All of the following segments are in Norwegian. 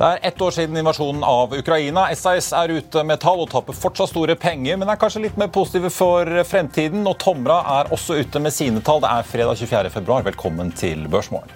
Det er ett år siden invasjonen av Ukraina. SAS er ute med tall og taper fortsatt store penger, men er kanskje litt mer positive for fremtiden. Og Tomra er også ute med sine tall. Det er fredag 24.2. Velkommen til Børsmorgen.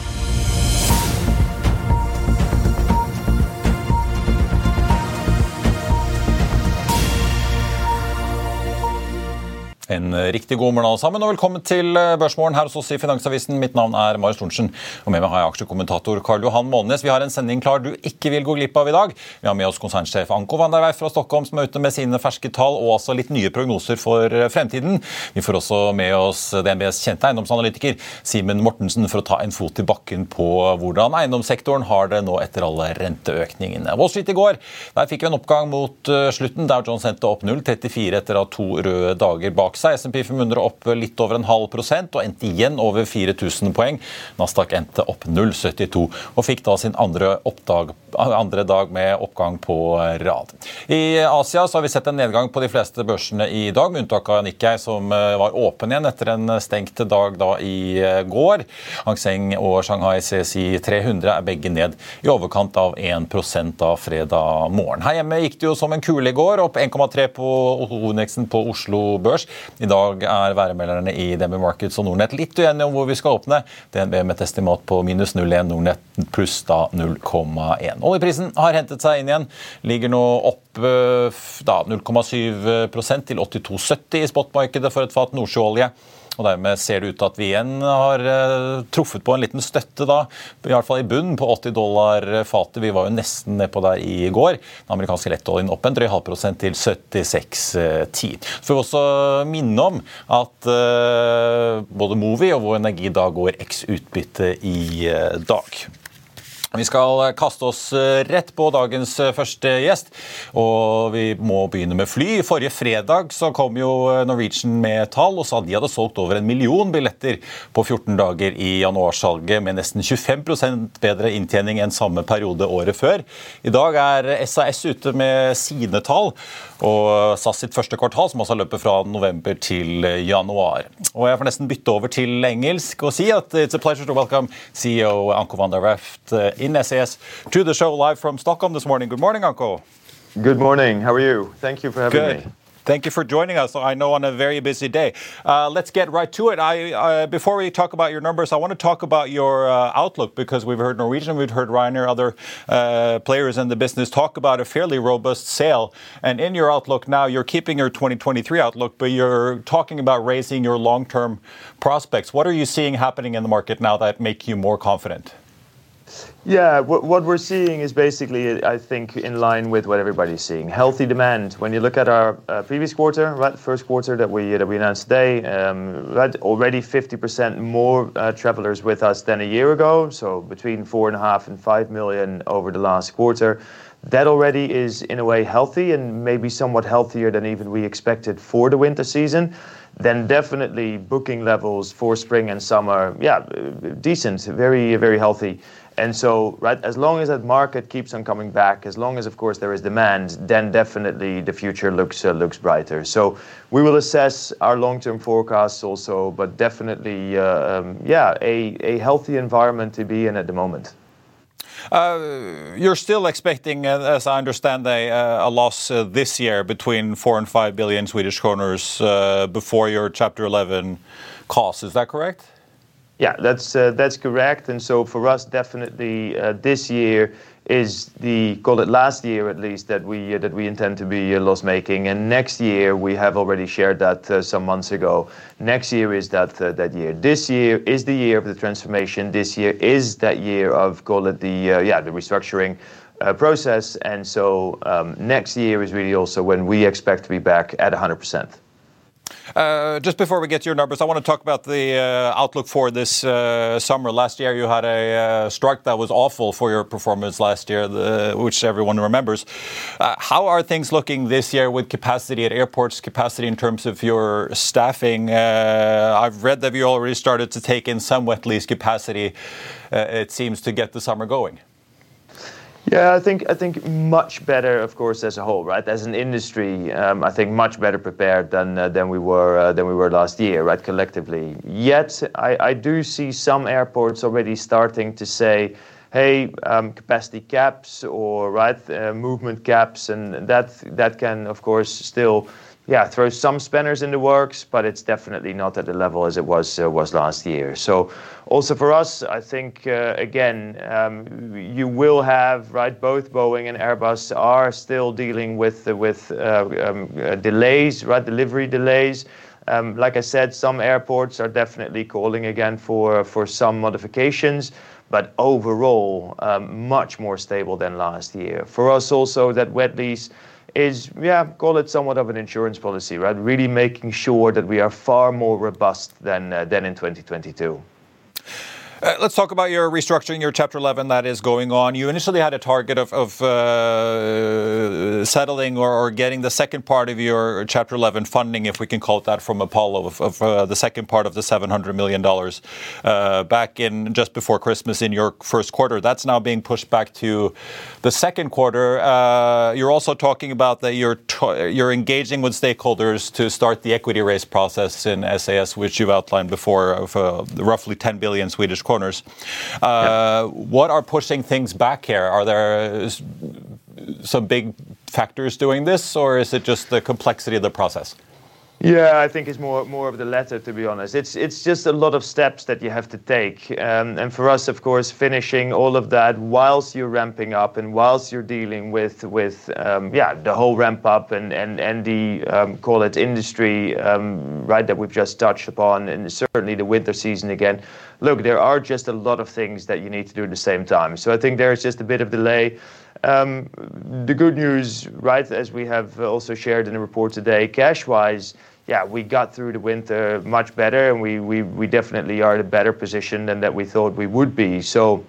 En riktig god morgen alle sammen, og velkommen til eh, Børsmorgen her hos oss i Finansavisen. Mitt navn er Marius Thorensen, og med meg har jeg aksjekommentator Karl Johan Månes. Vi har en sending klar du ikke vil gå glipp av i dag. Vi har med oss konsernsjef Anko van der Werf fra Stockholm som er ute med sine ferske tall og altså litt nye prognoser for eh, fremtiden. Vi får også med oss DNBs kjente eiendomsanalytiker Simen Mortensen for å ta en fot i bakken på hvordan eiendomssektoren har det nå etter alle renteøkningene. Wall Street i går der fikk vi en oppgang mot eh, slutten. Dow Jones sendte opp 0,34 etter ha to røde dager bak seg. SMP 500 opp litt over en halv prosent og endte igjen over 4000 poeng. Nasdaq endte opp 0,72 og fikk da sin andre, oppdag, andre, dag med oppgang på rad. I Asia har vi sett en nedgang på de fleste børsene i dag, med unntak av Nikkei, som eh, var åpen igjen etter en stengt dag da i eh, går. Hang Seng og Shanghai CSI 300 er begge ned i overkant av 1% da fredag morgen. Her hjemme gikk det jo som en kule i går, opp 1,3 på hovedindeksen på Oslo Børs. I dag er værmelderne i DNB Markets og Nordnett litt uenige om hvor vi skal åpne. DNB med et estimat på minus 0,1, Nordnett pluss da 0,1. Oljeprisen har hentet seg inn igjen. Ligger nå opp eh, da 0,7% til 82,70 i spotmarkedet for et fat nordsjøolje. Og Dermed ser det ut til at vi igjen har uh, truffet på en liten støtte, da, i hvert fall i bunnen, på 80 dollar fatet. Vi var jo nesten nedpå der i går. Den amerikanske lettoljen opp en drøy halv prosent til 76,10. Så får vi også minne om at uh, både Movi og Vår Energi da går eks utbytte i dag. Vi skal kaste oss rett på dagens første gjest, og vi må begynne med fly. Forrige fredag så kom jo Norwegian med tall og sa de hadde solgt over en million billetter på 14 dager i januarsalget, med nesten 25% bedre inntjening enn samme periode året før. I dag er SAS ute med sine tall, og SAS sitt første kvartal, som også løper fra november til januar. Og Jeg får nesten bytte over til engelsk og si at it's a pleasure to welcome CEO Anko van der Werft in SAS to the show live from Stockholm this morning. Good morning, Anko. Good morning. How are you? Thank you for having Good. me. Thank you for joining us. I know on a very busy day. Uh, let's get right to it. I, uh, before we talk about your numbers, I want to talk about your uh, outlook because we've heard Norwegian, we've heard Ryanair, other uh, players in the business talk about a fairly robust sale. And in your outlook now, you're keeping your 2023 outlook, but you're talking about raising your long-term prospects. What are you seeing happening in the market now that make you more confident? Yeah, what, we're seeing is basically, I think, in line with what everybody's seeing. Healthy demand. When you look at our uh, previous quarter, right, first quarter that we that we announced today, um, right, already 50% more uh, travelers with us than a year ago. So between four and a half and five million over the last quarter. That already is in a way healthy and maybe somewhat healthier than even we expected for the winter season. Then definitely booking levels for spring and summer, yeah, decent, very very healthy. And so, right, as long as that market keeps on coming back, as long as, of course, there is demand, then definitely the future looks uh, looks brighter. So we will assess our long-term forecasts also, but definitely, uh, um, yeah, a, a healthy environment to be in at the moment. Uh, you're still expecting, uh, as I understand, a, a loss uh, this year between four and five billion Swedish kroners uh, before your Chapter 11 costs. Is that correct? Yeah, that's uh, that's correct. And so for us, definitely uh, this year is the call it last year at least that we uh, that we intend to be uh, loss making. And next year we have already shared that uh, some months ago. Next year is that uh, that year. This year is the year of the transformation. This year is that year of call it the yeah the restructuring. process and so um, next year is really also when we expect to be back at 100%. Uh, just before we get to your numbers, I want to talk about the uh, outlook for this uh, summer. Last year, you had a strike that was awful for your performance last year, which everyone remembers. How are things looking this year with capacity at airports, capacity in terms of your staffing? I've read that you already started to take in some wet lease capacity, it seems, to get the summer going. I think I think much better, of course, as a whole, right? As an industry, um, I think much better prepared than uh, than we were uh, than we were last year, right? Collectively. Yet, I, I do see some airports already starting to say, "Hey, um, capacity caps or right uh, movement caps," and that that can, of course, still yeah, throw some spanners in the works, but it's definitely not at the level as it was uh, was last year. So also for us, I think uh, again, um, you will have right. Both Boeing and Airbus are still dealing with uh, with um, delays, right? Delivery delays. Um, like I said, some airports are definitely calling again for for some modifications but overall, um, much more stable than last year. For us also, that wet lease is, yeah, call it somewhat of an insurance policy, right? Really making sure that we are far more robust than uh, than in 2022. Uh, let's talk about your restructuring, your Chapter 11 that is going on. You initially had a target of, of uh, settling or, or, getting the second part of your Chapter 11 funding, if we can call it that, from Apollo, of, of uh, the second part of the $700 million uh, back in just before Christmas in your first quarter. That's now being pushed back to the second quarter. Uh, you're also talking about that you're, you're engaging with stakeholders to start the equity raise process in SAS, which you've outlined before, of uh, roughly 10 billion Swedish kronor corners. Uh, what are pushing things back here? Are there some big factors doing this, or is it just the complexity of the process? Yeah, I think it's more more of the latter, to be honest. It's it's just a lot of steps that you have to take, um, and for us, of course, finishing all of that whilst you're ramping up and whilst you're dealing with with um, yeah the whole ramp up and and and the um, call it industry um, right that we've just touched upon, and certainly the winter season again. Look, there are just a lot of things that you need to do at the same time. So I think there is just a bit of delay. Um, the good news, right, as we have also shared in the report today, cash-wise yeah, we got through the winter much better, and we, we, we definitely are in a better position than that we thought we would be. So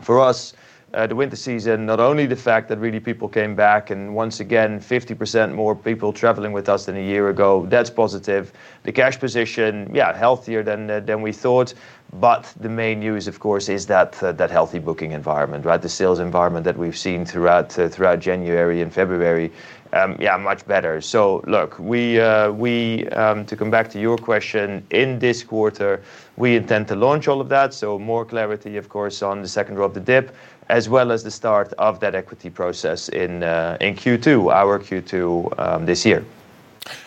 for us, uh, the winter season, not only the fact that really people came back and once again 50% more people traveling with us than a year ago, that's positive. The cash position, yeah, healthier than uh, than we thought. But the main news, of course, is that uh, that healthy booking environment, right? The sales environment that we've seen throughout uh, throughout January and February um, yeah, much better. So look, we uh, we um, to come back to your question, in this quarter, we intend to launch all of that. So more clarity, of course, on the second row of the dip, as well as the start of that equity process in uh, in Q2, our Q2 um, this year.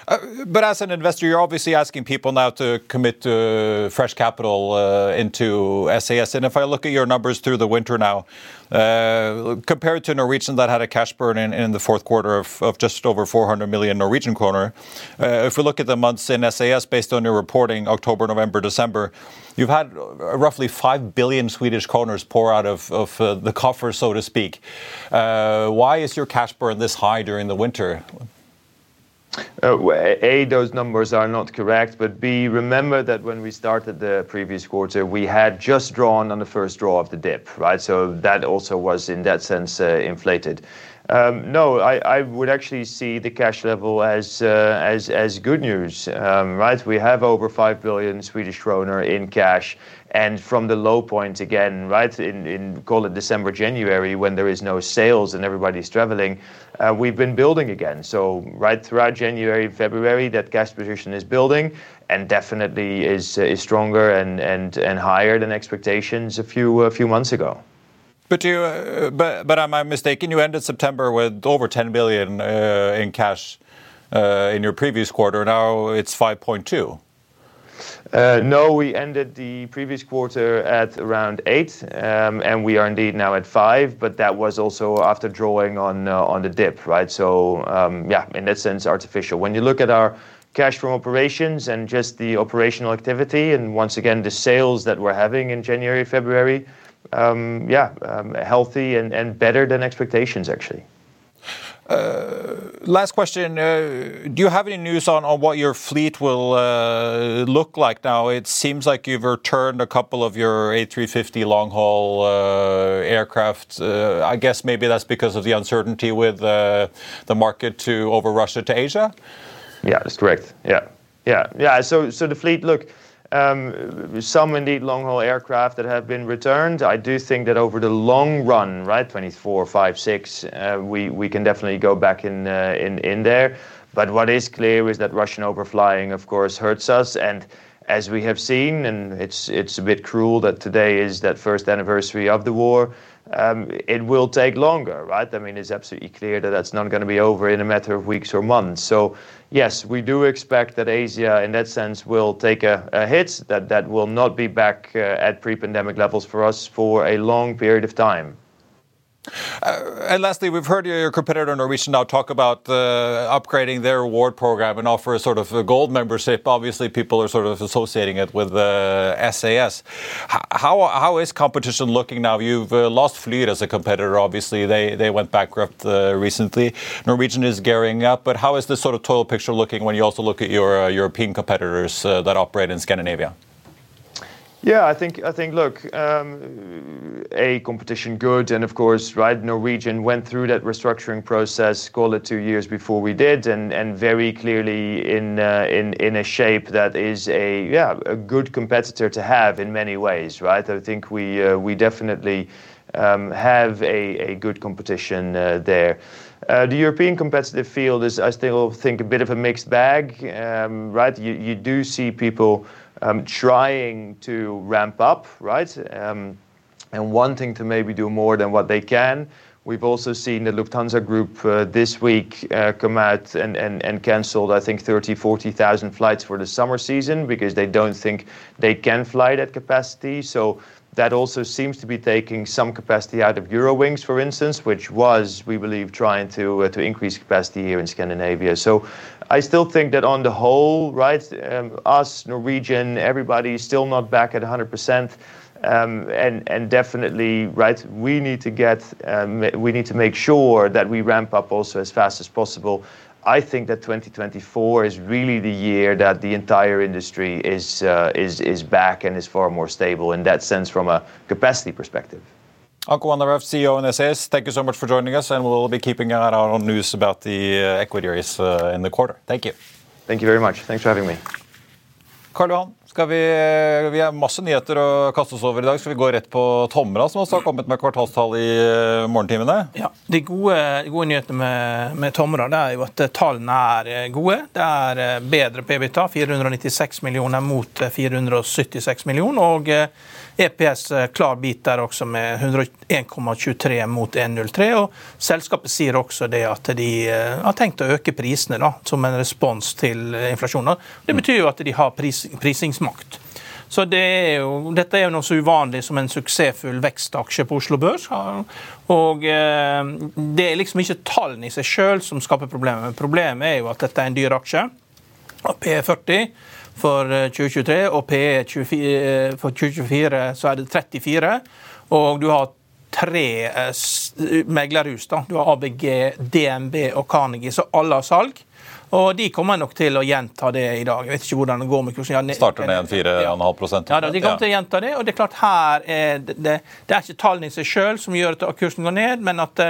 Uh, but as an investor, you're obviously asking people now to commit to fresh capital uh, into SAS. And if I look at your numbers through the winter now, uh, compared to Norwegian that had a cash burn in, in the fourth quarter of, of, just over 400 million Norwegian kroner, uh, if we look at the months in SAS based on your reporting, October, November, December, you've had roughly 5 billion Swedish kroners pour out of, of uh, the coffer, so to speak. Uh, why is your cash burn this high during the winter? Uh, a, those numbers are not correct, but B, remember that when we started the previous quarter, we had just drawn on the first draw of the dip, right? So that also was, in that sense, uh, inflated. Um, no, I, I, would actually see the cash level as uh, as as good news, um, right? We have over five billion Swedish kroner in cash, and from the low point again, right in in call it December, January, when there is no sales and everybody's traveling, uh, we've been building again. So right throughout January, February, that cash position is building, and definitely is is stronger and and and higher than expectations a few a few months ago. But you, uh, but but am I mistaken? You ended September with over 10 billion uh, in cash uh, in your previous quarter. Now it's 5.2. No, we ended the previous quarter at around 8, and we are indeed now at 5, but that was also after drawing on the dip, right? So, yeah, in that sense, artificial. When you look at our cash from operations and just the operational activity, and once again, the sales that we're having in January, February, Um, yeah, um, healthy and better than expectations, actually. Uh, last question. Uh, do you have any news on on what your fleet will uh, look like now? It seems like you've returned a couple of your A350 long-haul aircraft. I guess maybe that's because of the uncertainty with the market to over Russia to Asia? Yeah, that's correct. Yeah. Yeah, yeah. So, so the fleet, look, Um, some indeed long-haul aircraft that have been returned. I do think that over the long run, right, 2024, 2025, 2026, uh, we can definitely go back in uh, in in there. But what is clear is that Russian overflying, of course, hurts us. And as we have seen, and it's a bit cruel that today is that first anniversary of the war, um, it will take longer, right? I mean, it's absolutely clear that that's not going to be over in a matter of weeks or months. So yes, we do expect that Asia, in that sense, will take a hit, that will not be back uh, at pre-pandemic levels for us for a long period of time. Uh, and lastly, we've heard your competitor Norwegian now talk about uh, upgrading their reward program and offer a sort of a gold membership. Obviously, people are sort of associating it with uh, SAS. How is competition looking now? You've lost Flyr as a competitor, obviously. They went bankrupt recently. Norwegian is gearing up. But how is this sort of total picture looking when you also look at your European competitors that operate in Scandinavia? Yeah, I think, I think. look, um, a competition good. And of course, right, Norwegian went through that restructuring process, call it two years before we did, and very clearly uh, in a shape that is a, yeah, a good competitor to have in many ways, right? I think we uh, definitely um, have a good competition uh, there. The European competitive field is, I still think, a bit of a mixed bag, um, right? You do see people um, trying to ramp up, right, and wanting to maybe do more than what they can. We've also seen the Lufthansa Group uh, this week uh, come out and canceled, I think, 30,000-40,000 flights for the summer season because they don't think they can fly that capacity. So that also seems to be taking some capacity out of Eurowings, for instance, which was, we believe, trying to uh, increase capacity here in Scandinavia. So I still think that on the whole, right, um, us, Norwegian, everybody is still not back at 100%. Um, and and definitely, right, we need to get um, we need to make sure that we ramp up also as fast as possible. I think that 2024 is really the year that the entire industry is uh, is is back and is far more stable in that sense from a capacity perspective. Anko van CEO in SAS, thank you so much for joining us. And we'll be keeping an eye on news about the uh, equity raise uh, in the quarter. Thank you. Thank you very much. Thanks for having me. Karl Johan, vi har masse nyheter å kaste oss over i dag. Skal vi gå rett på Tomra, som også har kommet med kvartalstall i morgentimene? Ja, de gode nyhetene med Tomra er jo at tallene er gode. Det er bedre på EBITDA, 496 millioner mot 476 millioner. Og EPS klar bit der også med 101,23 mot 1,03. Og selskapet sier også det at de har tenkt å øke prisene da, som en respons til inflasjonen. Det betyr jo at de har prisingsmakt. Så det er jo, dette er jo noe så uvanlig som en suksessfull vekstaksje på Oslo Børs. Og det er liksom ikke tallene i seg selv som skaper problemer. Problemet er jo at dette er en dyr aksje. P40 for 2023 og PE for 2024 så er det 34. Og du har tre meglerhus. da. Du har ABG, DNB og Carnegie, så alle har salg. Og de kommer nok til å gjenta det i dag. Jeg vet ikke hvordan det går med kursen. Starter ned 4,5% Ja, de kommer til å gjenta det. Og det er klart her er det, det er ikke tallene i seg selv som gjør at kursen går ned, men at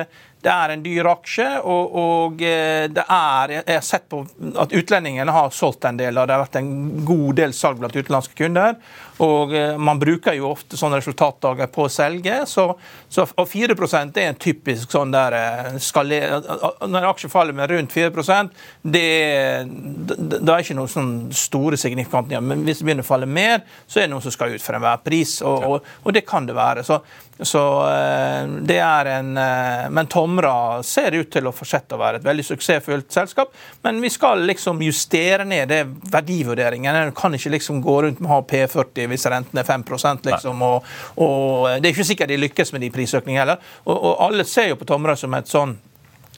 det er en dyr aksje. Og, og det er Jeg har sett på at utlendingene har solgt en del, og det har vært en god del salg blant utenlandske kunder. Og man bruker jo ofte sånne resultatdager på å selge. Så, så, og 4% er en typisk sånn der skaler, Når en aksje faller med rundt 4% det, det, det er ikke noen sånn store signifikante Men hvis det begynner å falle mer, så er det noen som skal ut for enhver pris. Og, og, og, det kan det være. Så, så det er en Men Tomra ser ut til å fortsette å være et veldig suksessfullt selskap, men vi skal liksom justere ned det verdivurderingen. Du kan ikke liksom gå rundt med å ha P40 hvis renten er 5 liksom, og, og, Det er ikke sikkert de lykkes med de prisøkningene heller. Og, og alle ser jo på Tomra som et sånn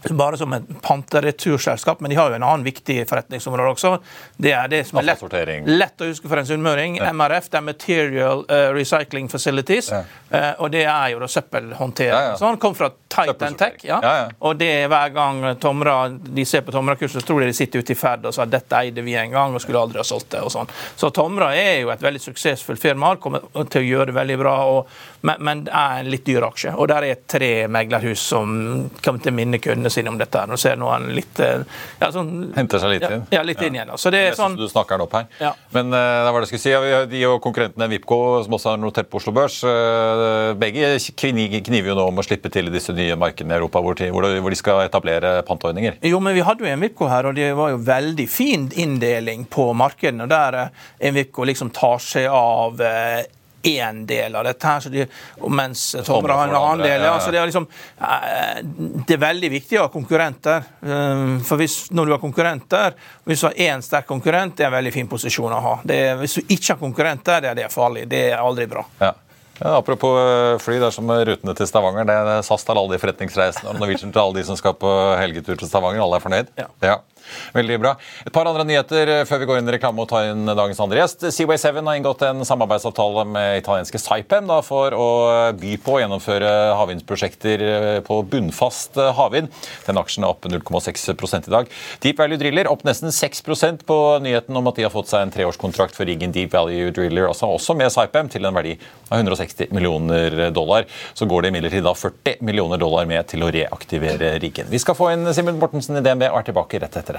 bare som et pantereturselskap, men de har jo en annen viktig forretningsområde også. Det er det som er lett, lett å huske for en sunnmøring. Ja. MRF, det er Material uh, Recycling Facilities. Ja. Uh, og det er jo da søppelhåndtering. Ja, ja. Så han kom fra Titan Tech. Ja. Og det er hver gang Tomra, de ser på Tomra-kurset, så tror de de sitter ute i Ferd og sier at dette eide vi en gang og skulle aldri ha solgt det. og sånn. Så Tomra er jo et veldig suksessfullt firma, kommer til å gjøre det veldig bra, og, men, men, det er en litt dyr aksje. Og der er tre meglerhus som kommer til minne kundene sine om dette. Nå ser noen litt eh, ja, sånn, Henter seg litt inn? Ja, litt inn igjen. Så det er sånn... Du snakker den opp her. Men uh, det var det jeg skulle si, de og konkurrentene Vipco, som også har notert på Oslo Børs, uh, begge kniver jo nå om å slippe til disse nye markedene i Europa hvor de, hvor de skal etablere panteordninger. Jo, men vi hadde jo en Vipco her, og det var jo veldig fin inndeling på markedene. Der Envipco liksom tar seg av én del av dette, her, de, mens Tomra har en annen del. Ja, så det, er liksom, eh, det er veldig viktig å ha konkurrenter. Eh, for hvis, når du har konkurrenter, hvis du har én sterk konkurrent, det er en veldig fin posisjon å ha. Det, hvis du ikke har konkurrenter, det er det farlig. Det er aldri bra. Ja. Ja, apropos eh, fly, det er som rutene til Stavanger. Det er SAS til alle de forretningsreisene og Norwegian til alle de som skal på helgetur til Stavanger. Alle er fornøyd? Ja. ja. Veldig bra. Et par andre nyheter eh, før vi går inn i reklame og tar inn dagens andre gjest. Seaway 7 har inngått en samarbeidsavtale med italienske Saipem for å by på å gjennomføre havvindprosjekter eh, på bunnfast eh, havvind. Den aksjen er opp 0,6 i dag. Deep Value Driller opp nesten 6% på nyheten om at de har fått seg en treårskontrakt for riggen Deep Value Driller, altså også med Saipem, til en verdi av 160 millioner dollar. Så går det imidlertid da 40 millioner dollar med til å reaktivere riggen. Vi skal få inn Simen Mortensen i DNB og er tilbake rett etter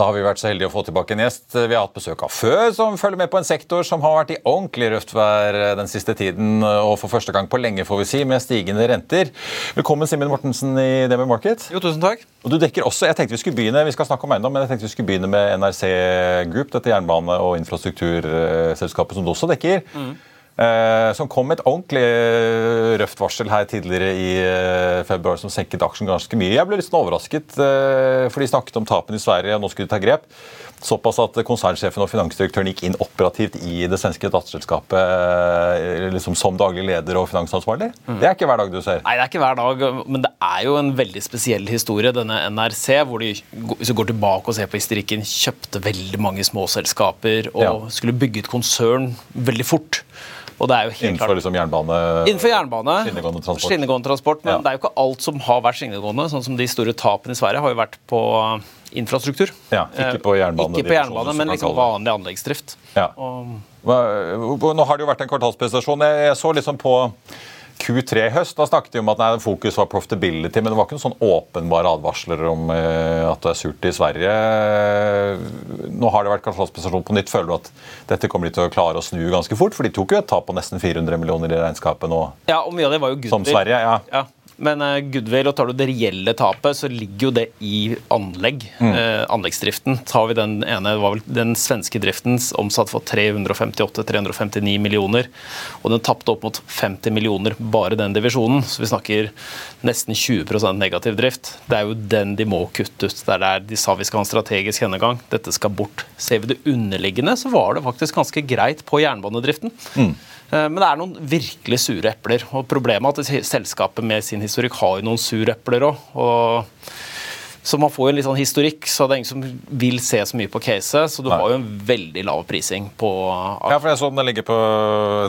Da har vi vært så heldige å få tilbake en gjest vi har hatt besøk av før, som følger med på en sektor som har vært i ordentlig røft vær den siste tiden, og for første gang på lenge, får vi si, med stigende renter. Velkommen, Simen Mortensen i DB Market. Jo, tusen takk. Og du dekker også, jeg tenkte Vi skulle begynne vi skal snakke om eiendom, men jeg tenkte vi skulle begynne med NRC Group, dette jernbane- og infrastrukturselskapet som du også dekker. Mm. Eh, som kom med et ordentlig eh, røft varsel her tidligere i eh, februar som senket aksjen ganske mye. Jeg ble litt sånn overrasket, for de snakket om tapene i Sverige, og nå skulle de ta grep. Såpass at konsernsjefen og finansdirektøren gikk inn operativt i det svenske datterselskapet liksom som daglig leder og finansansvarlig. Det er ikke hver dag du ser. Nei, det er ikke hver dag, men det er jo en veldig spesiell historie, denne NRC, hvor de hvis du går tilbake og ser på historikken, kjøpte veldig mange småselskaper og Ja. skulle bygge et konsern veldig fort. Innenfor klart liksom jernbane... Innenfor jernbane. Skinnegående transport. Skinnegående transport, Men Ja. det er jo ikke alt som har vært skinnegående. sånn som De store tapene i Sverige har jo vært på infrastruktur. Ja, ikke på Eh, jernbane- Ikke på jernbane, som men liksom vanlig anleggsdrift. Ja. Og, Nå har det jo vært en kvartalsprestasjon. Jeg jeg så liksom på Q3 i høst, da snakket de om at nei, fokus var profitability, men det var ikke noen sånn åpenbare advarsler om eh, at det er surt i Sverige. Nå har det vært kvartalsprestasjon på nytt. Føler du at dette kommer de til å klare å snu ganske fort? For de tok jo et tap på nesten 400 millioner i regnskapet nå, ja, og mye av det var jo goodwill. som Sverige. ja. Ja, men uh, goodwill, og tar du det reelle tapet, så ligger jo det i anlegg. Mm. Uh, anleggsdriften. Tar vi den ene, det var vel den svenske driftens omsatt for 358-359 millioner. Og den tapte opp mot 50 millioner bare den divisjonen. Så vi snakker nesten 20% negativ drift. Det er jo den de må kutte ut. Det er der de sa vi skal ha en strategisk gjennomgang. Dette skal bort. Ser vi det underliggende, så var det faktisk ganske greit på jernbanedriften. Mm. Eh, Men det er noen virkelig sure epler. og Problemet er at selskapet med sin historikk har jo noen sure epler òg. Så man får jo en litt sånn historikk, så det er ingen som vil se så mye på caset. Så du Nei. har jo en veldig lav prising på Ja, for jeg så den ligger på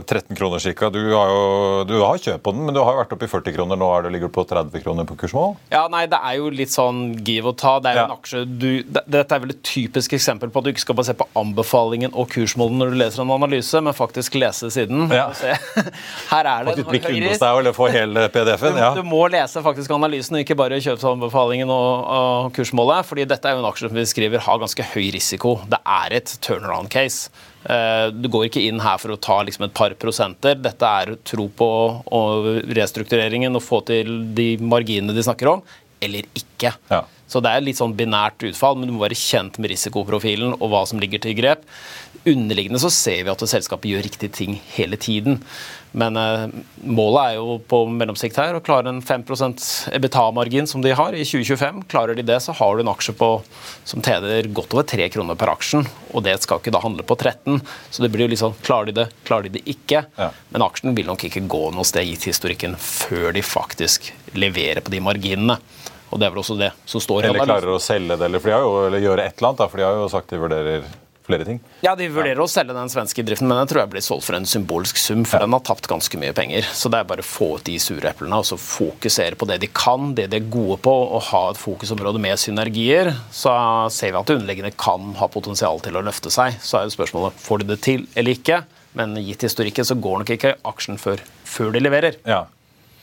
13 kroner cirka. Du har jo du har kjøpt på den, men du har jo vært oppe i 40 kroner. Nå er det ligger du på 30 kroner på kursmål. Ja, nei, Det er jo litt sånn give og ta. Det er jo Ja. en aksje du, det- Dette er vel et typisk eksempel på at du ikke skal bare se på anbefalingen og kursmålen når du leser en analyse, men faktisk lese siden. Ja. Her er det Faktisk bli kunde hos deg eller få hele PDF-en. Du, ja. du må lese faktisk analysen og ikke bare kjøpsanbefalingen og kursmålet. fordi dette er jo en aksje som vi skriver har ganske høy risiko. Det er et turnaround case. Eh, Du går ikke inn her for å ta liksom et par prosenter. Dette er tro på restruktureringen og få til de marginene de snakker om, eller ikke. Ja. Så det er litt sånn binært utfall, men du må være kjent med risikoprofilen og hva som ligger til grep. Underliggende så ser vi at selskapet gjør riktige ting hele tiden. Men eh, målet er jo på mellomsikt her å klare en 5 EBITDA-margin som de har i 2025. Klarer de det, så har du en aksje på, som tjener godt over 3 kroner per aksjen. Og det skal ikke da handle på 13. Så det blir jo litt sånn klarer de det, klarer de det ikke. Ja. Men aksjen vil nok ikke gå noe sted gitt historikken før de faktisk leverer på de marginene. Og det er vel også det som står Eller klarer å selge det, eller, de har jo, eller gjøre et eller annet. Da, for de har jo sagt de vurderer flere ting. Ja, De vurderer å selge den svenske driften, men den tror jeg blir solgt for en symbolsk sum. For den har tapt ganske mye penger. Så det er bare å få ut de sure eplene og så fokusere på det de kan, det de er gode på, og ha et fokusområde med synergier. Så ser vi at underliggende kan ha potensial til å løfte seg. Så er jo spørsmålet får de det til eller ikke. Men gitt historikken så går nok ikke aksjen før, før de leverer. Ja.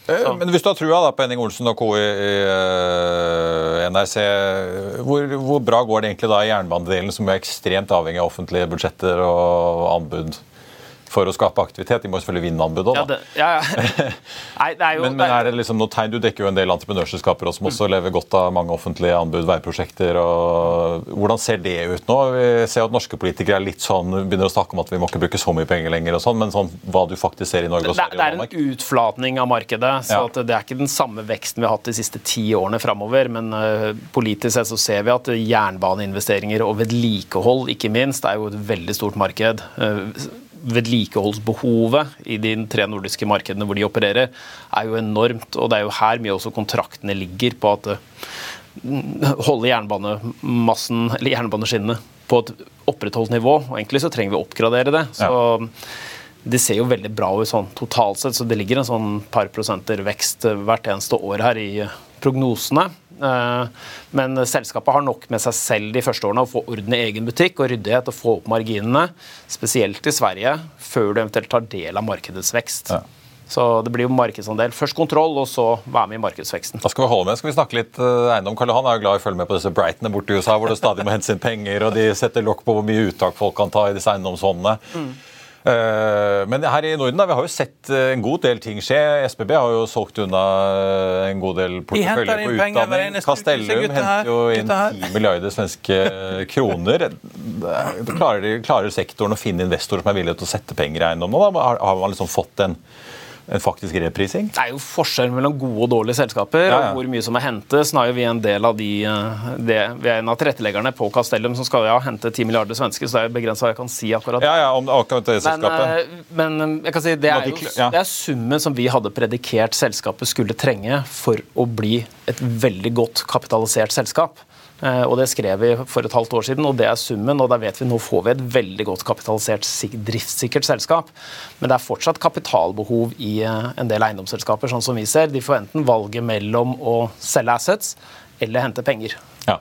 Eh, Men hvis du har trua da, på Henning Olsen og co. i eh, NRC, hvor, hvor bra går det egentlig da i jernbanedelen, som er ekstremt avhengig av offentlige budsjetter og anbud for å skape aktivitet? De må selvfølgelig vinne anbud òg, Ja, det, ja, ja. Nei, det er jo Men, men er det liksom noe tegn? Du dekker jo en del entreprenørselskaper som også lever godt av mange offentlige anbud, veiprosjekter. og Hvordan ser det ut nå? Vi ser at norske politikere er litt sånn, begynner å snakke om at vi må ikke bruke så mye penger lenger, og sånn, men sånn, hva du faktisk ser i Norge og Sverige det det er en utflatning av markedet. så Ja. Det er ikke den samme veksten vi har hatt de siste ti årene framover. Men eh, politisk sett så ser vi at jernbaneinvesteringer og vedlikehold ikke minst er jo et veldig stort marked. Eh, Vedlikeholdsbehovet i de tre nordiske markedene hvor de opererer, er jo enormt. Og det er jo her mye også kontraktene ligger på at eh, holde jernbanemassen, eller jernbaneskinnene på et opprettholdt nivå. Og egentlig så trenger vi å oppgradere det. Så det ser jo veldig bra ut sånn totalt sett, så det ligger en sånn par prosenter vekst hvert eneste år her i prognosene. Eh, Men selskapet har nok med seg selv de første årene å få orden i egen butikk og ryddighet og få opp marginene, spesielt i Sverige, før du eventuelt tar del av markedets vekst. Ja. Så det blir jo markedsandel. Først kontroll, og så være med i markedsveksten. Da skal vi holde med. Skal vi snakke litt eh, eiendom? Karl Johan er jo glad i å følge med på disse Brightene borte i USA, hvor det stadig må hentes inn penger, og de setter lokk på hvor mye uttak folk kan ta i disse eiendomsfondene. Eh, Men her i Norden da, vi har jo sett eh, en god del ting skje. SBB har jo solgt unna eh, en god del porteføljer på utdanning. Castellum henter jo inn gutta 10 milliarder svenske kroner. Klarer, klarer sektoren å finne investorer som er villige til å sette penger i eiendom nå? Har, har man liksom fått en, en faktisk reprising? Det er jo forskjell mellom gode og dårlige selskaper, Ja, ja. og hvor mye som er hentes. Nå er vi en del av de, eh, det, Vi er en av tilretteleggerne på Castellum som skal ja, hente 10 milliarder svenske, så det er jo begrenset hva jeg kan si akkurat. Ja, ja, om akkurat det Men, selskapet. Men, men eh, jeg kan si, det er jo det er summen som vi hadde predikert selskapet skulle trenge for å bli et veldig godt kapitalisert selskap. Eh, Og Det skrev vi for et halvt år siden, og det er summen. og da vet vi Nå får vi et veldig godt kapitalisert, sik- driftssikkert selskap. Men det er fortsatt kapitalbehov i eh, en del eiendomsselskaper, sånn som vi ser. De får enten valget mellom å selge assets eller hente penger. Ja.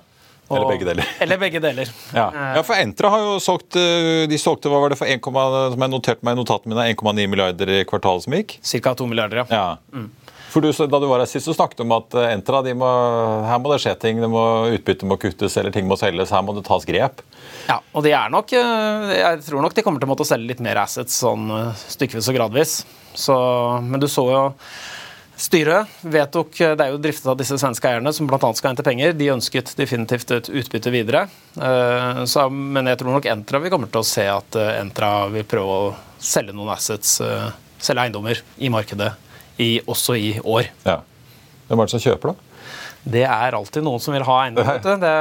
Eller begge deler. Eller begge deler. Ja. Eh, ja, for Entra har jo solgt De solgte hva var det for 1, som jeg noterte meg i notatene mine, 1,9 milliarder i kvartalet som gikk. Ca. 2 milliarder, ja. Ja. For du, Da du var her sist, så snakket du om at eh, Entra må, her må det skje ting. Det må, utbytte må kuttes, eller ting må selges. Her må det tas grep. Ja, og de er nok eh, Jeg tror nok de kommer til å måtte selge litt mer assets sånn eh, stykkevis og gradvis. Så, men du så jo Styret vedtok Det er jo driftet av disse svenske eierne som bl.a. skal hente penger. De ønsket definitivt et utbytte videre. Så, men jeg tror nok Entra vi kommer til å se at Entra vil prøve å selge noen assets, selge eiendommer, i markedet i, også i år. Ja. Hvem er det som kjøper, da? Det er alltid noen som vil ha eiendom. Det,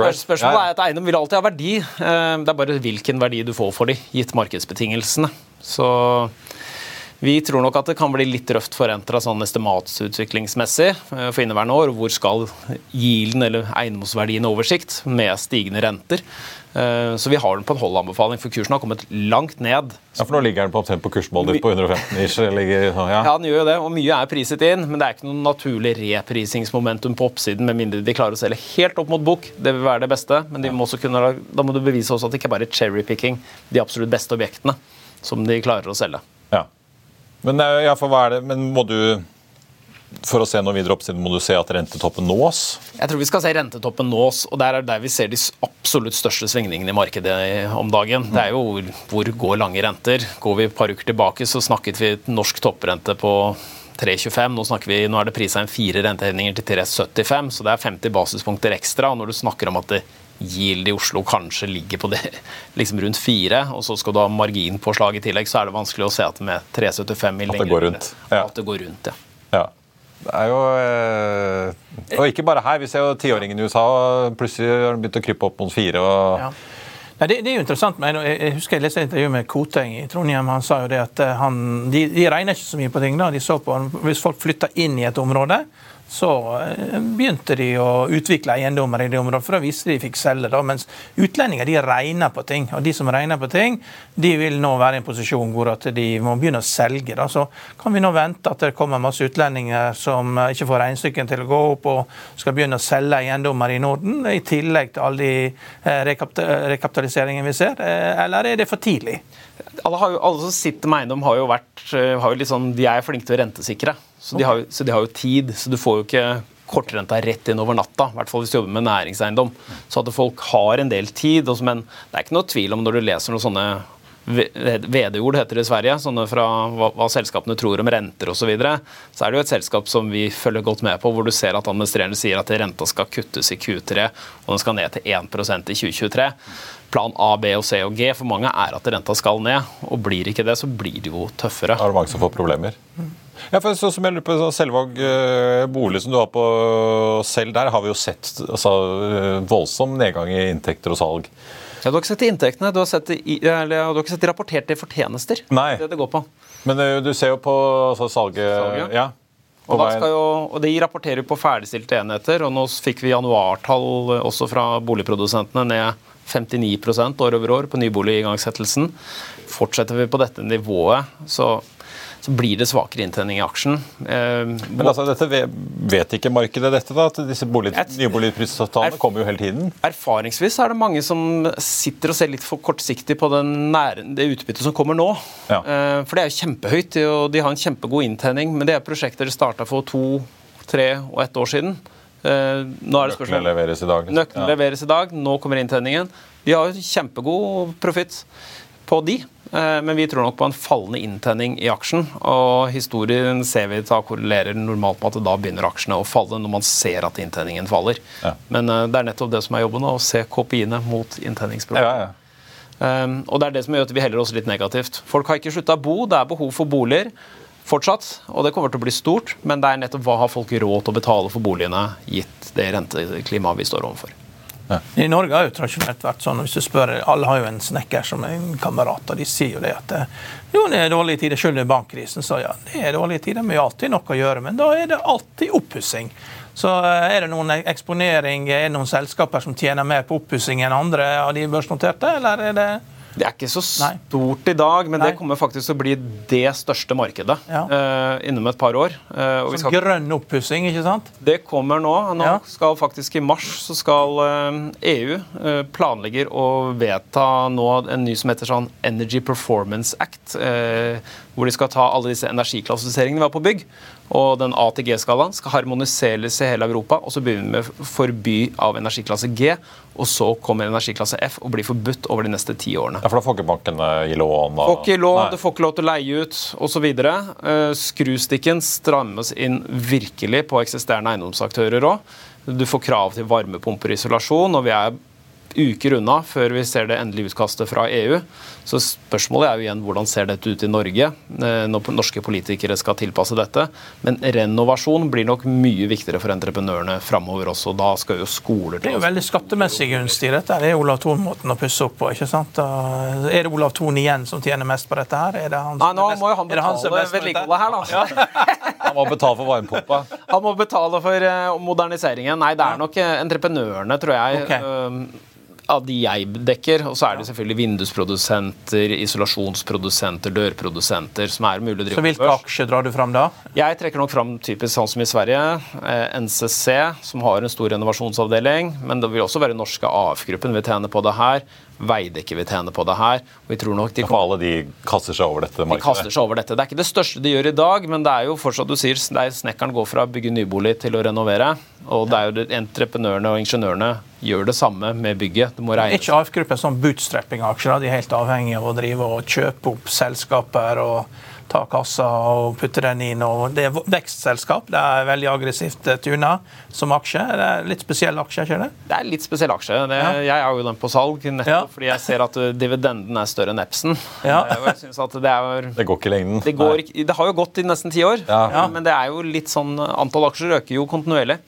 right. Spørsmålet er at eiendom vil alltid ha verdi. Eh, Det er bare hvilken verdi du får for de, gitt markedsbetingelsene. Så vi tror nok at det kan bli litt røft for Entra sånn estimatsutviklingsmessig eh, for inneværende år. Hvor skal gilden eller eiendomsverdien oversikt med stigende renter? Eh, Så vi har den på en holdanbefaling, for kursen har kommet langt ned. Ja, for Nå ligger den på omtrent på kursmål på 115 ish. Ligger, ja. Ja, den gjør jo det, og mye er priset inn, men det er ikke noe naturlig reprisingsmomentum på oppsiden, med mindre de klarer å selge helt opp mot bok. Det vil være det beste, men de må også kunne, da må du bevise også at det ikke bare er cherrypicking de absolutt beste objektene som de klarer å selge. Ja. Men, eh, ja, for hva er det, men må du For å se noe videre oppsiden, må du se at rentetoppen nås? Jeg tror vi skal se rentetoppen nås, og der er der vi ser de absolutt største svingningene i markedet om dagen. Det er jo hvor- hvor går lange renter. Går vi et par uker tilbake, så snakket vi norsk topprente på 3,25. Nå, snakker vi, nå er det prisa inn fire rentehevninger til 3,75, så det er 50 basispunkter ekstra. Og når du snakker om at det Yield i Oslo kanskje ligger på det, liksom rundt fire, og så skal du ha marginpåslag i tillegg, så er det vanskelig å se at med 3,75 mil At det går rundt, ja. At det går rundt, ja. Ja. Det er jo eh, Og ikke bare her. Vi ser jo tiåringen i USA og plutselig har den begynt å krype opp mot fire. og Ja. Nei, det, det er jo interessant. Men jeg, husker jeg leste et intervju med Koteng i Trondheim. Han sa jo det at eh, han, de, de regner ikke så mye på ting. da. De så på, Hvis folk flytter inn i et område, så eh, begynte de å utvikle eiendommer i det området, for da visste de de fikk selge. da, Mens utlendinger de regner på ting. Og de som regner på ting, de vil nå være i en posisjon hvor at de må begynne å selge. da, Så kan vi nå vente at det kommer masse utlendinger som ikke får regnestykken til å gå opp, og skal begynne å selge eiendommer i Norden, i tillegg til alle de eh, rekapitaliseringene vi ser. Eh, Eller er det for tidlig? alle, har alle som sitter med eiendom, har jo vært har jo sånn, De er flinke til å rentesikre. Så de, har, så de har jo tid. Så du får jo ikke kortrenta rett inn over natta. I hvert fall hvis du jobber med næringseiendom. Så at folk har en del tid. Også, Men det er ikke noe tvil om når du leser noen sånne VD-ord heter det i Sverige, sånne fra hva, hva selskapene tror om renter osv., så, videre, så er det jo et selskap som vi følger godt med på, hvor du ser at administrerende sier at renta skal kuttes i Q3, og den skal ned til 1 i 2023. Plan A, B, og C og G for mange er at renta skal ned. og Blir ikke det, så blir det jo tøffere. Da er det mange som får problemer. Ja, for så som jeg lurer på sånn Selvåg eh, bolig som du har på selv, der har vi jo sett altså, eh, voldsom nedgang i inntekter og salg. Ja, du har ikke sett inntektene, du har, sett eller, du har ikke sett rapporterte fortjenester. Nei. Det det går på. Men eh, du ser jo på altså, salget, Salget? Ja. Og, da skal jo, og De rapporterer på ferdigstilte enheter, og nå fikk vi januartall eh, også fra boligprodusentene ned 59% år over år på nyboligigangsettelsen. Fortsetter vi på dette nivået, så, så blir det svakere inntjening i aksjen. Eh, Men altså, dette vet ikke markedet dette, da? At disse bolig, nyboligprisavtalene Er- kommer jo hele tiden. Erfaringsvis er det mange som sitter og ser litt for kortsiktig på den nære, det utbyttet som kommer nå. Ja. Eh, For det er jo kjempehøyt, og de har en kjempegod inntjening. Men det er prosjekter de starta for to, tre og ett år siden. Eh, Nå er det Nøklene leveres i dag. liksom. Nøklene Ja. leveres i dag, nå kommer inntjeningen. De har jo kjempegod profitt. på de. Eh, Men vi tror nok på en fallende inntenning i aksjen. Og historien ser vi da korrelerer normalt med at da begynner aksjene å falle når man ser at inntenningen faller. Ja. Men eh, det er nettopp det som er jobben, å se KPI-ene mot inntenningsproblemet. Ja, ja. Um, og det er det som gjør at vi heller oss litt negativt. Folk har ikke slutta å bo, det er behov for boliger fortsatt, og det kommer til å bli stort, men det er nettopp hva har folk råd til å betale for boligene, gitt det renteklimaet vi står overfor. I Norge har jo tradisjonelt vært sånn, hvis du spør, Alle har jo en snekker som en kamerat, og de sier jo det at eh, jo, det er dårlige tider. Selv under bankkrisen så ja, det er dårlige tider, men vi har alltid noe å gjøre. Men da er det alltid oppussing. Så eh, er det noen eksponering, er det noen selskaper som tjener mer på oppussing enn andre av de børsnoterte, eller er det Det er ikke så Nei. stort i dag, men Nei. det kommer faktisk til å bli det største markedet Ja. uh, innom et par år. Uh, og vi sånn skal grønn oppussing, ikke sant? Det kommer nå. Nå Ja. skal faktisk I mars så skal uh, EU uh, planlegger å vedta nå en ny som heter sånn Energy Performance Act. eh, hvor de skal ta alle disse energiklassifiseringene vi har på bygg. Og den A til G-skalaen skal harmoniseres i hele Europa. Og så begynner vi med forby av energiklasse G. Og så kommer energiklasse F og blir forbudt over de neste ti årene. Ja, for da får ikke bankene gi lån? og- Får ikke Nei. du får ikke lov til å leie ut osv. Uh, skrustikken strammes inn virkelig på eksisterende eiendomsaktører òg. Du får krav til varmepumper og isolasjon, og vi er uker unna før vi ser det endelige utkastet fra EU. Så spørsmålet er jo igjen hvordan ser dette ut i Norge eh, når norske politikere skal tilpasse dette. Men renovasjon blir nok mye viktigere for entreprenørene framover også. Da skal jo skoler til Det er jo veldig skattemessig gunstig, dette. Det er Olav Thon-måten å pusse opp på. ikke sant? Er det Olav Thon igjen som tjener mest på dette her? Er det han Nei, som nå er best- må jo han betale vedlikeholdet her, da. Han må betale for varmepumpa. Han må betale for eh, moderniseringen. Nei, det er nok eh, entreprenørene, tror jeg. Ok. Av de jeg dekker. Og så er det selvfølgelig vindusprodusenter, isolasjonsprodusenter, dørprodusenter som er mulig å drive Så hvilke aksjer drar du fram da? Jeg trekker nok fram typisk sånn som i Sverige. Eh, NCC, som har en stor renovasjonsavdeling. Men det vil også være norske AF-gruppen vil tjene på det her. Veidekke vil tjene på det her. Og vi tror nok de alle de kaster seg over dette de kaster seg over dette. Det er ikke det største de gjør i dag, men det er jo fortsatt du sier, det er snekkeren går fra å bygge nybolig til å renovere. Og det er jo entreprenørene og ingeniørene gjør det samme med bygget. Det må Er regnes. ikke AF-gruppen sånn bootstrapping-aksjer? De er helt avhengige av å drive og kjøpe opp selskaper og ta kassa og putte den inn. og Det er vekstselskap. Det er veldig aggressivt eh, tuna som aksje. Det er litt spesiell aksje, ikke det? Det er litt spesiell aksje. Det, Ja. Jeg har jo den på salg nettopp Ja. fordi jeg ser at uh, dividenden er større enn Epson. Ja. Eh, jeg synes at det er Det går ikke i lengden. det, går, det har jo gått i nesten ti år, Ja. eh, men det er jo litt sånn Antall aksjer øker jo kontinuerlig.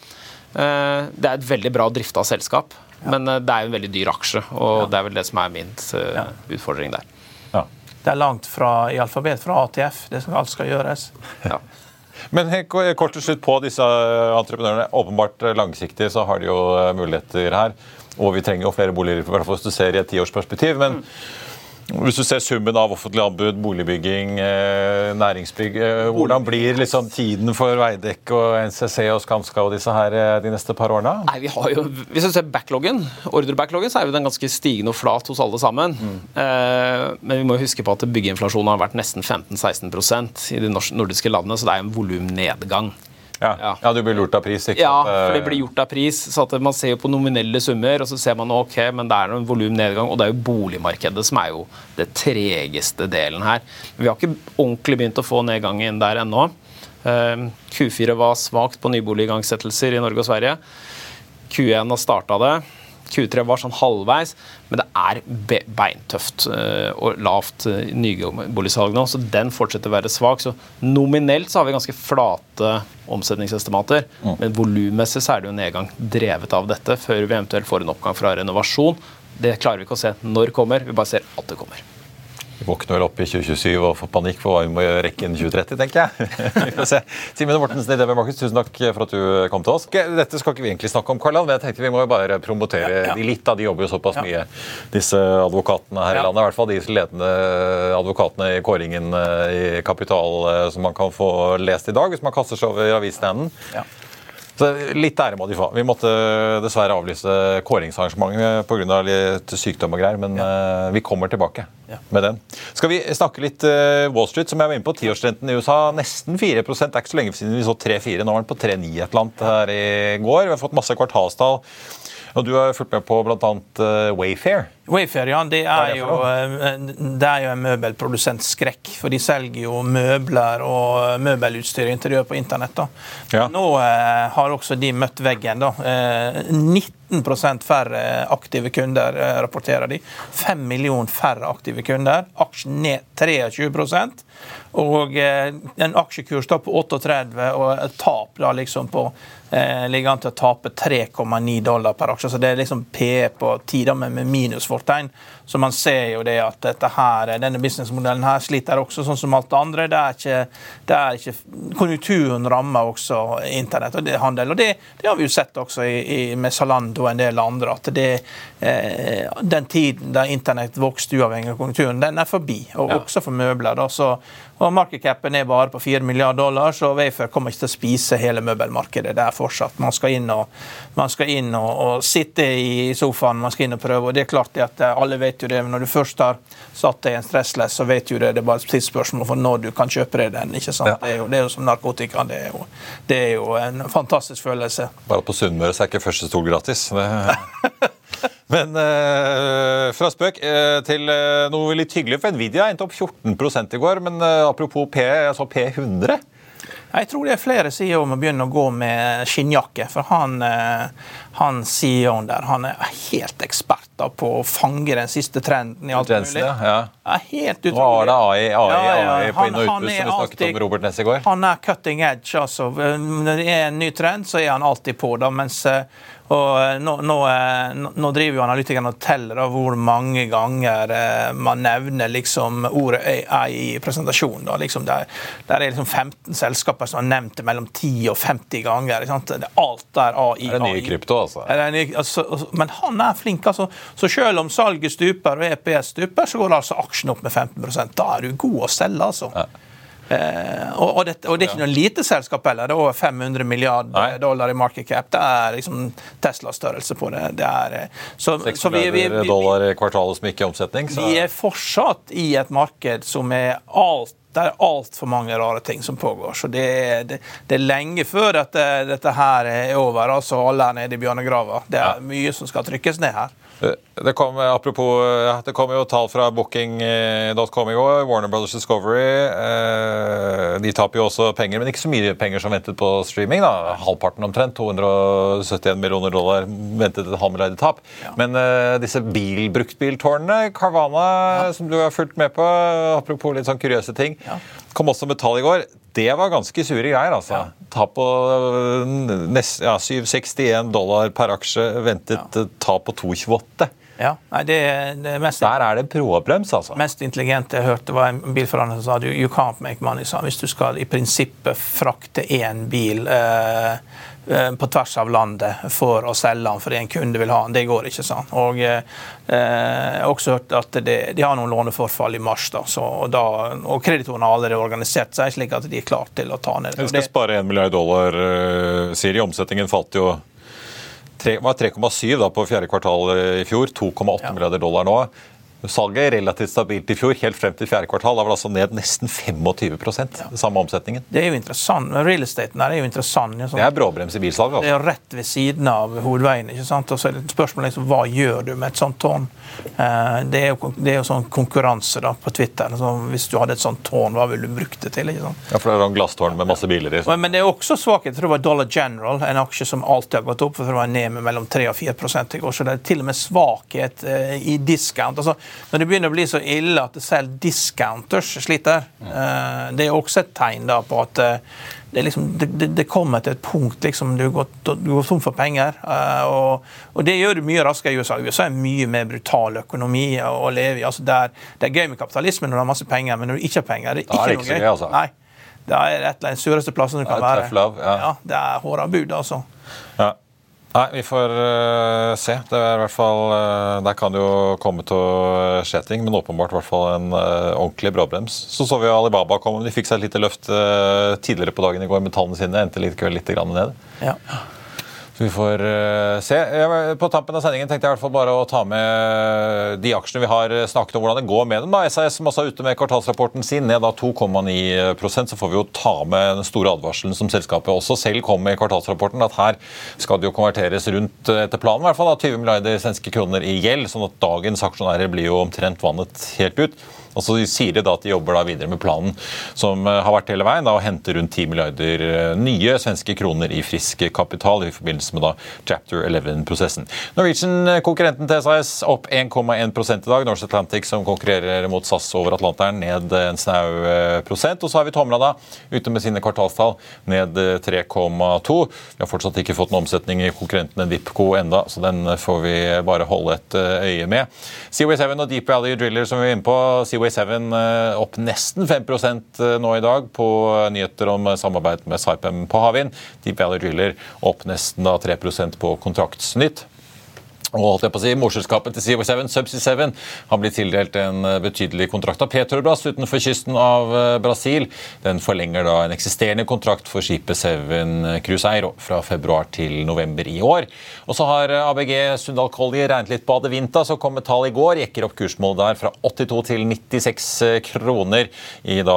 Eh, Det er et veldig bra drifta selskap, men eh, det er jo en veldig dyr aksje. Og det er vel det som er min eh, utfordring der. Ja. Det er langt fra, i alfabet fra ATF. Det som alt skal gjøres. Ja. Men kort til slutt på disse entreprenørene. Åpenbart langsiktig så har de jo muligheter her. Og vi trenger jo flere boliger, i hvert fall hvis du ser i et tiårsperspektiv. Men hvis du ser summen av offentlig anbud, boligbygging, eh, næringsbygg eh, Hvordan blir liksom tiden for Veidekke og NCC og Skanska og disse her eh, de neste par årene? Nei, vi har jo, Hvis du ser backloggen, ordrebackloggen, så er jo den ganske stigende og flat hos alle sammen. Mm. men vi må huske på at byggeinflasjonen har vært nesten 15-16% i de nordiske landene, så det er en volumnedgang. Ja. Ja. du blir lurt av pris, ikke sant? Ja, for det blir gjort av pris. så at Man ser jo på nominelle summer, og så ser man ok, men det er noen volumnedgang. Og det er jo boligmarkedet som er jo det tregeste delen her. Vi har ikke ordentlig begynt å få nedgangen der ennå. Eh, Q4 var svakt på nyboligangsettelser i Norge og Sverige. Q1 har starta det. Q3 var sånn halvveis, men det er be beintøft eh, og lavt uh, nyboligsalg nå, så den fortsetter å være svak. Så nominelt så har vi ganske flate omsetningsestimater, men volummessig så er det jo nedgang drevet av dette, før vi eventuelt får en oppgang fra renovasjon. Det klarer vi ikke å se når det kommer, vi bare ser at det kommer. Våkner vel opp i 2027 og får panikk for hva vi må rekke innen 2030, tenker jeg. vi får se. Simen Mortensen i DB Markets, tusen takk for at du kom til oss. Dette skal ikke vi egentlig snakke om, Karl-Ann, men jeg tenkte vi må jo bare promotere de litt. da, De jobber jo såpass mye, disse advokatene her i landet. I hvert fall de ledende advokatene i kåringen eh, i Kapital eh, som man kan få lest i dag, hvis man kaster seg over avisstanden. Så Litt ære må de få. Vi måtte dessverre avlyse kåringsarrangementet pga. litt sykdom og greier, men ja. vi kommer tilbake Ja. med den. Skal vi snakke litt eh, Wall Street, som jeg var inne på. Tiårsrenten i USA nesten 4 Det er ikke så lenge siden vi så 3-4. Nå var den på 3-9 et eller annet her i går. Vi har fått masse kvartalstall. Og du har fulgt med på bl.a. Wayfair. Wayfair ja, det er jo, eh, det er jo en møbelprodusentskrekk. For de selger jo møbler og møbelutstyr og interiør på internett. da. Ja. Nå eh, har også de møtt veggen. da. Eh, 19% færre aktive kunder, eh, rapporterer de. 5 millioner færre aktive kunder. Aksjen ned 23 Og eh, en aksjekurs da på 38 og et tap da liksom på eh, ligger an til å tape 3,9 dollar per aksje. Så det er liksom PE på 10 da, med, med Fortuin Så man ser jo det at her, denne businessmodellen her sliter også, sånn som alt det andre. Det er ikke, det er ikke Konjunkturen rammer også internett og det, handel. Og det, det har vi jo sett også i, i, med Zalando og en del andre. at det, eh, Den tiden da internett vokste uavhengig av konjunkturen, den er forbi. Og også for møbler. da, så og Markedcapen er bare på 4 milliarder dollar, så Wayfair kommer ikke til å spise hele møbelmarkedet. Det er fortsatt. Man skal inn og, man skal inn og, og sitte i sofaen, man skal inn og prøve. og det er klart at Alle vet jo det, når du først har satt deg i en stressless, så vet jo det, det er bare et tidsspørsmål for når du kan kjøpe deg den. ikke sant? Ja. Det, er jo, det er jo som narkotika. Det er jo, det er jo en fantastisk følelse. Bare på Sunnmøre er ikke første stol gratis. Men eh, fra spøk eh, til eh, noe litt hyggelig. For Nvidia endte opp 14 i går. Men eh, apropos P, jeg så P100. Jeg tror det er flere sider om å begynne å gå med skinnjakke. For han, eh, han CEO-en der han er helt ekspert da på å fange den siste trenden i alt mulig. ja, ja. helt utrolig. Nå har det AI, AI, ja, AI på inn- og han utpust, som vi snakket om Robert Ness i går. Han er cutting edge, altså. Når det er en ny trend, så er han alltid på. da, mens eh, og eh, nå, nå, eh, nå- nå driver jo analytikerne og teller da, hvor mange ganger eh, man nevner liksom ordet AI i presentasjonen. da, liksom Der, der er liksom 15 selskaper som har nevnt det mellom 10 og 50 ganger. Det, alt er AI. Det er nye krypto, altså. Er nye altså, altså, men han er flink. altså. Så selv om salget stuper og EPS stuper, så går altså aksjen opp med 15% Da er du god å selge, altså. Eh, og, og, det, og det er ikke noe lite selskap heller. Det er over 500 milliarder dollar i market cap. Det er liksom Tesla-størrelse på det. det er, eh, så, 6 så vi, vi, milliarder dollar i kvartalet som ikke er omsetning. Så vi er fortsatt i et marked som er alt det er altfor mange rare ting som pågår. Så det, er- det, det er lenge før dette, dette her er over. altså Alle er nede i bjørnegrava. Det er mye som skal trykkes ned her. Eh, Det kom, apropos, ja, det kom jo tall fra booking.com i går. Warner Brothers Discovery. eh, De taper jo også penger, men ikke så mye penger som ventet på streaming. da. Halvparten omtrent. 271 millioner dollar ventet et halv milliard i tap. Men eh, disse bilbruktbiltårnene, Carvana, Carvana, som du har fulgt med på, apropos litt sånn kuriøse ting, kom også med tall i går. Det var ganske sure greier, altså. Tap på eh, nest, ja, 761 dollar per aksje. Ventet eh, tap på 228. Ja, nei, det, det mest Der er det bråbrems, altså. mest intelligente jeg hørte, var en bilforhandler som sa du, you can't make money. Sa. han. Hvis du skal i prinsippet frakte én bil eh, eh, på tvers av landet for å selge den fordi en kunde vil ha den, det går ikke. sånn. Og eh, jeg har også hørt at det, de har noen låneforfall i mars, da, så, og, da, og kreditorene har allerede organisert seg slik at de er klare til å ta ned. det. Og skal spare 1 milliard dollar, eh, sier de. Omsetningen falt jo tre- var 3,7 da på fjerde kvartal i fjor. 2,8 milliarder dollar nå. Salget er relativt stabilt i fjor, helt frem til fjerde kvartal. Da var det altså ned nesten 25 ja. samme omsetningen. det er jo interessant. men Real estate er jo interessant. sånn- Det er bråbrems i bilsalg. Det altså. er jo rett ved siden av hovedveien. ikke sant? Og så er det et spørsmål liksom, hva gjør du med et sånt tårn? Eh, det, er jo, det er jo sånn konkurranse da, på Twitter. Så hvis du hadde et sånt tårn, hva ville du brukt det til? Ja, for det er sånn glasstårn med masse biler i. Men- Men det er også svakhet. Jeg tror det var Dollar General, en aksje som alltid har gått opp. for det var ned med mellom 3 og 4 i går, Så det er til og med svakhet eh, i discount. Altså, når det begynner å bli så ille at selv discounters sliter, eh, det er også et tegn da på at eh, det, er liksom, det, det, kommer til et punkt liksom, du går, du går tom for penger. eh, og, og det gjør du mye raskere i USA. USA er mye mer brutal økonomi å, leve i. Altså, det, er, det er gøy med kapitalisme når du har masse penger, men når du ikke har penger, det er er ikke det noe ikke noe gøy. gøy, altså. Nei. Det er et eller annet sureste plassen du kan er være. love, ja. det er hårda bud, altså. Ja. Nei, vi får uh, se. Det er i hvert fall, uh, Der kan det jo komme til å skje ting, men åpenbart i hvert fall en uh, ordentlig bråbrems. Så så vi jo Alibaba komme. De fikk seg et lite løft eh, tidligere på dagen i går med tallene sine. Endte litt, litt grann ned. Ja. Så vi får uh, se. På tampen av sendingen tenkte jeg i hvert fall bare å ta med de aksjene vi har snakket om hvordan det går med dem. da. SAS som også er ute med kvartalsrapporten sin, ned da 2,9% Så får vi jo ta med den store advarselen som selskapet også selv kom med i kvartalsrapporten, at her skal det jo konverteres rundt etter planen, i hvert fall da, 20 milliarder svenske kroner i gjeld. sånn at dagens aksjonærer blir jo omtrent vannet helt ut. Og så sier de da at de jobber da videre med planen som eh, har vært hele veien, da, å hente rundt 10 milliarder eh, nye svenske kroner i frisk kapital i forbindelse med da Chapter 11-prosessen. Norwegian, eh, konkurrenten til SAS, opp 1,1 i dag. Norse Atlantic, som konkurrerer mot SAS over Atlanteren, ned en snau prosent. Og så har vi Tomra da, ute med sine kvartalstall, ned 3,2. Vi har fortsatt ikke fått noen omsetning i konkurrentene Dipco enda, så den får vi bare holde et øye med. Seaway 7 og Deep Valley Driller som vi er inne på. Seaway 7 eh, opp nesten 5 eh, nå i dag på nyheter om samarbeid med Saipem på havvind. Deep Valley Driller opp nesten da 3% på kontraktsnytt. Og holdt jeg på å si, Morselskapet til Seaway 7, Subsea 7, har blitt tildelt en eh, betydelig kontrakt av Petrobras utenfor kysten av eh, Brasil. Den forlenger da en eksisterende kontrakt for skipet Seven Cruzeiro fra februar til november i år. Og så har eh, ABG Sundal Collier regnet litt på Adevinta, så kom et tall i går. Jekker opp kursmålet der fra 82 til 96 kroner da,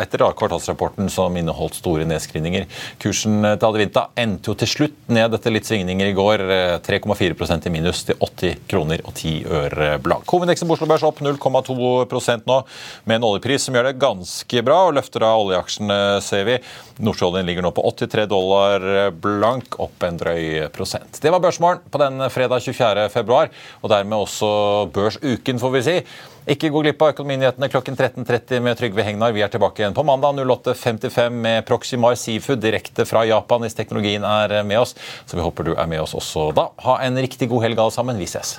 etter da, kvartalsrapporten som inneholdt store nedskrivninger. Kursen til Adevinta endte jo til slutt ned etter litt svingninger i går. 3,4% i minus minus til 80 kroner og 10 øre blank. Hovedindeksen på Oslo Børs opp 0,2% nå, med en oljepris som gjør det ganske bra, og løfter av oljeaksjene, ser vi. Nordsjøoljen ligger nå på 83 dollar blank, opp en drøy prosent. Det var Børsmorgen på den fredag 24. februar, og dermed også børsuken, får vi si. Ikke gå glipp av Økonominyhetene klokken 13.30 med Trygve Hegnar. Vi er tilbake igjen på mandag 08.55 med Proximar Seafood direkte fra Japan hvis teknologien er med oss. Så vi håper du er med oss også da. Ha en riktig god helg alle sammen. Vi ses.